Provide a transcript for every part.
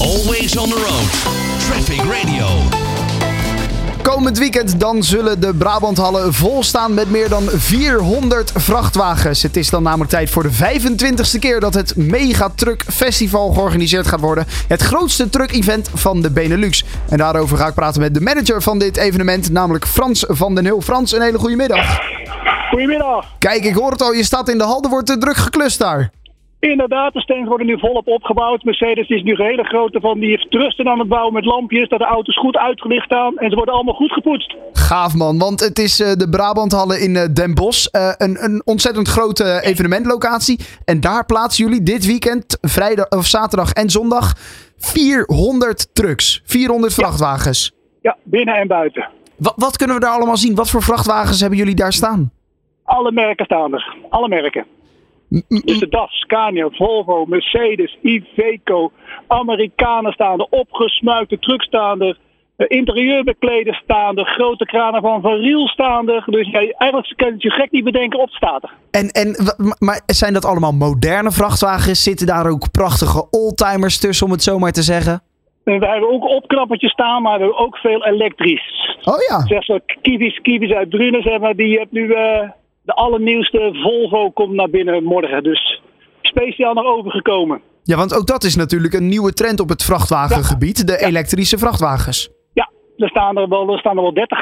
Always on the road. Traffic Radio. Komend weekend dan zullen de Brabanthallen vol staan met meer dan 400 vrachtwagens. Het is dan namelijk tijd voor de 25ste keer dat het Megatruck Festival georganiseerd gaat worden. Het grootste truck-event van de Benelux. En daarover ga ik praten met de manager van dit evenement, namelijk Frans van den Hul. Frans, een hele goede middag. Goedemiddag. Kijk, ik hoor het al, je staat in de hal, er wordt te druk geklust daar. Inderdaad, de stands worden nu volop opgebouwd. Mercedes is nu een hele grote van die heeft trusten aan het bouwen met lampjes. Dat de auto's goed uitgelicht staan en ze worden allemaal goed gepoetst. Gaaf man, want het is eh, de Brabanthallen in eh, Den Bosch. Eh, een, een ontzettend grote evenementlocatie. En daar plaatsen jullie dit weekend, vrijdag, of zaterdag en zondag, 400 trucks. 400 vrachtwagens. Ja, binnen en buiten. Wat, wat kunnen we daar allemaal zien? Wat voor vrachtwagens hebben jullie daar staan? Alle merken staan er. Alle merken. Dus de DAF, Scania, Volvo, Mercedes, Iveco, Amerikanen staan er, opgesmuikte trucks staan er, eh, interieurbekleders staan er, grote kranen van Van Riel staan er. Dus ja, eigenlijk kan je het je gek niet bedenken, op staat er. En, en, maar zijn dat allemaal moderne vrachtwagens? Zitten daar ook prachtige oldtimers tussen, om het zo maar te zeggen? En we hebben ook opknappertjes staan, maar we hebben ook veel elektrisch. Oh ja. Zeg zo, Kiwis, Kiwis uit Drunen, zeg maar, die heeft nu eh, de allernieuwste Volvo komt naar binnen morgen. Dus speciaal naar overgekomen. Ja, want ook dat is natuurlijk een nieuwe trend op het vrachtwagengebied. De elektrische vrachtwagens. Ja, er staan er wel, er staan er wel 30.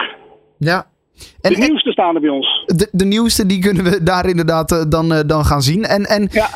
Ja. De En, en nieuwste staan er bij ons. de, de nieuwste, die kunnen we daar inderdaad eh, dan, eh, dan gaan zien. En, en Ja.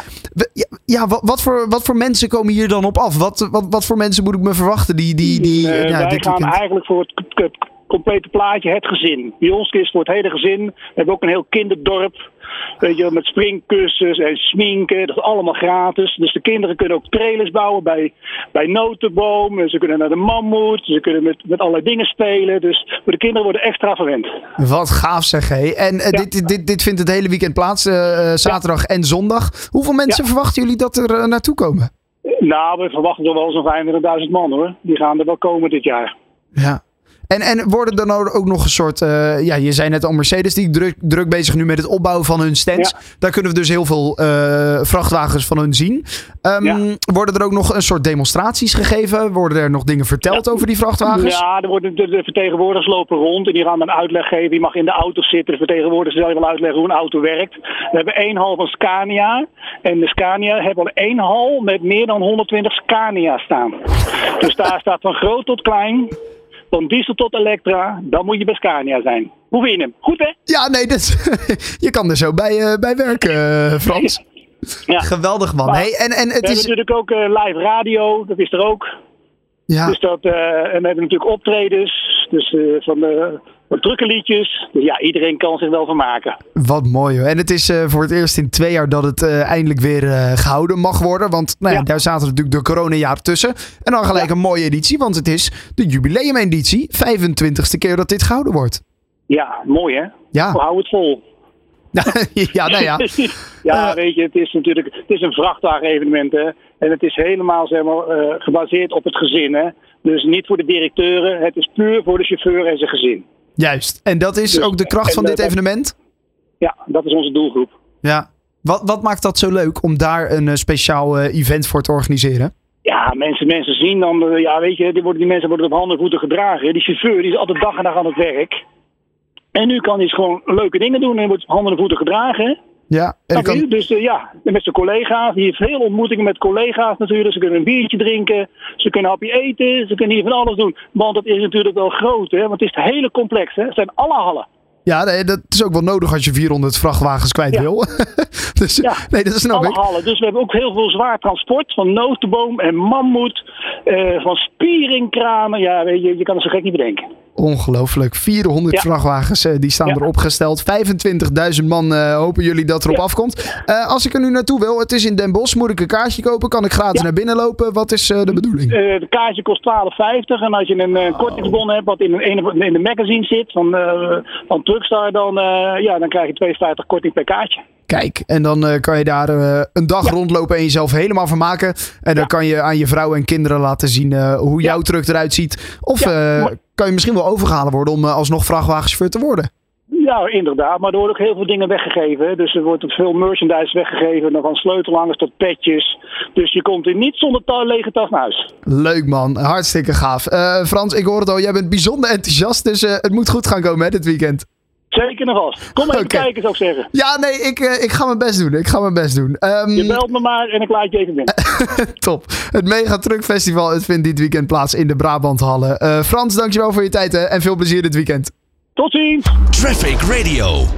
ja, ja, wat, wat, voor, wat voor mensen komen hier dan op af? Wat, wat, wat voor mensen moet ik me verwachten die, die, die Eh, ja, wij dit gaan weekend... eigenlijk voor het, complete plaatje, het gezin. Bij ons is voor het hele gezin. We hebben ook een heel kinderdorp. Weet je, met springkussens en sminken. Dat is allemaal gratis. Dus de kinderen kunnen ook trailers bouwen bij, bij Notenboom. En Ze kunnen naar de mammoet. Ze kunnen met, met allerlei dingen spelen. Dus voor de kinderen worden extra verwend. Wat gaaf zeg hé. En eh, Ja. dit, dit, dit vindt het hele weekend plaats, eh, eh, zaterdag en zondag. Hoeveel mensen Ja. verwachten jullie dat er naartoe komen? Nou, we verwachten toch wel zo'n 25.000 man hoor. Die gaan er wel komen dit jaar. Ja. En, en worden er nou ook nog een soort. eh, ja, je zei net al Mercedes, die druk, druk bezig nu met het opbouwen van hun stands. Ja. Daar kunnen we dus heel veel eh, vrachtwagens van hun zien. Ehm, Ja. Worden er ook nog een soort demonstraties gegeven? Worden er nog dingen verteld over die vrachtwagens? Ja, er worden de, vertegenwoordigers lopen rond en die gaan dan uitleg geven. Die mag in de auto zitten. De vertegenwoordigers zal je wel uitleggen hoe een auto werkt. We hebben één hal van Scania. En de Scania hebben al één hal met meer dan 120 Scania staan. Dus daar staat van groot tot klein. Van diesel tot elektra. Dan moet je bij Scania zijn. Hoe vind je hem? Goed hè? Ja, nee, dat, je kan er zo bij, eh, bij werken, eh, Frans. Ja. Geweldig man. Maar Hey, en, en We het hebben is. natuurlijk ook eh, live radio. Dat is er ook. Ja, Dus dat, eh, en we hebben natuurlijk optredens. Dus eh, van, de van drukke liedjes. Dus ja, iedereen kan zich wel vermaken. Wat mooi hoor. En het is eh, voor het eerst in twee jaar dat het eh, eindelijk weer eh, gehouden mag worden. Want nou ja, Ja. daar zaten natuurlijk de coronajaar tussen. En dan gelijk Ja. een mooie editie, want het is de jubileumeditie. 25ste keer dat dit gehouden wordt. Ja, mooi hè? Ja, We houden het vol. ja nou ja. ja, weet je, het is natuurlijk het is een vrachtwagen-evenement. En het is helemaal zeg maar, gebaseerd op het gezin hè. Dus niet voor de directeuren, het is puur voor de chauffeur en zijn gezin. Juist. En dat is Dus- ook de kracht en, van eh, dit dat- evenement? Ja, dat is onze doelgroep. Ja. Wat, wat maakt dat zo leuk om daar een eh, speciaal eh, event voor te organiseren? Ja, mensen, mensen zien dan, eh, ja weet je, die, worden, die mensen worden op handen en voeten gedragen. Die chauffeur die is altijd dag en dag aan het werk. En nu kan hij gewoon leuke dingen doen en wordt op handen en voeten gedragen. Ja, en Snap kan, je? Dus eh, ja, met zijn collega's. Die heeft veel ontmoetingen met collega's natuurlijk. Ze kunnen een biertje drinken. Ze kunnen een hapje eten. Ze kunnen hier van alles doen. Want het is natuurlijk wel groot. Hè? Want het is hele complex. Hè? Het zijn alle hallen. ja, nee, dat is ook wel nodig als je 400 vrachtwagens kwijt Ja. wil. dus Ja. nee, dat snap alle ik. hallen. Dus we hebben ook heel veel zwaar transport. Van notenboom en mammoet. eh, van spieringkramen. Ja, je, je kan het zo gek niet bedenken. Ongelooflijk. 400 Ja. vrachtwagens eh, die staan Ja. er opgesteld. 25.000 man eh, hopen jullie dat erop Ja. afkomt. Eh, als ik er nu naartoe wil, het is in Den Bosch. Moet ik een kaartje kopen? Kan ik gratis naar binnen lopen? Wat is de bedoeling? De kaartje kost 12,50. En als je een eh, kortingsbon hebt wat in, een, in de magazine zit van, van Truckstar, dan, ja, dan krijg je 2,50 korting per kaartje. Kijk, en dan eh, kan je daar eh, een dag rondlopen en jezelf helemaal vermaken. En dan Ja. kan je aan je vrouw en kinderen laten zien eh, hoe jouw truck eruit ziet. Of kan je misschien wel overgehaald worden om alsnog vrachtwagenchauffeur te worden. Ja, inderdaad. Maar er worden ook heel veel dingen weggegeven. Dus er wordt veel merchandise weggegeven. Van sleutelhangers tot petjes. Dus je komt er niet zonder ta- lege tas naar huis. Leuk man, hartstikke gaaf. Frans, ik hoor het al, jij bent bijzonder enthousiast, dus het moet goed gaan komen hè, dit weekend. Zeker nog vast. Kom even kijken, zou ik zeggen. Ja, nee, ik, eh, ik ga mijn best doen. Ik ga mijn best doen. Ehm, Je belt me maar en ik laat je even binnen. top. Het Mega Truck Festival het vindt dit weekend plaats in de Brabanthallen. Eh Frans, dankjewel voor je tijd hè, en veel plezier dit weekend. Tot ziens! Traffic Radio.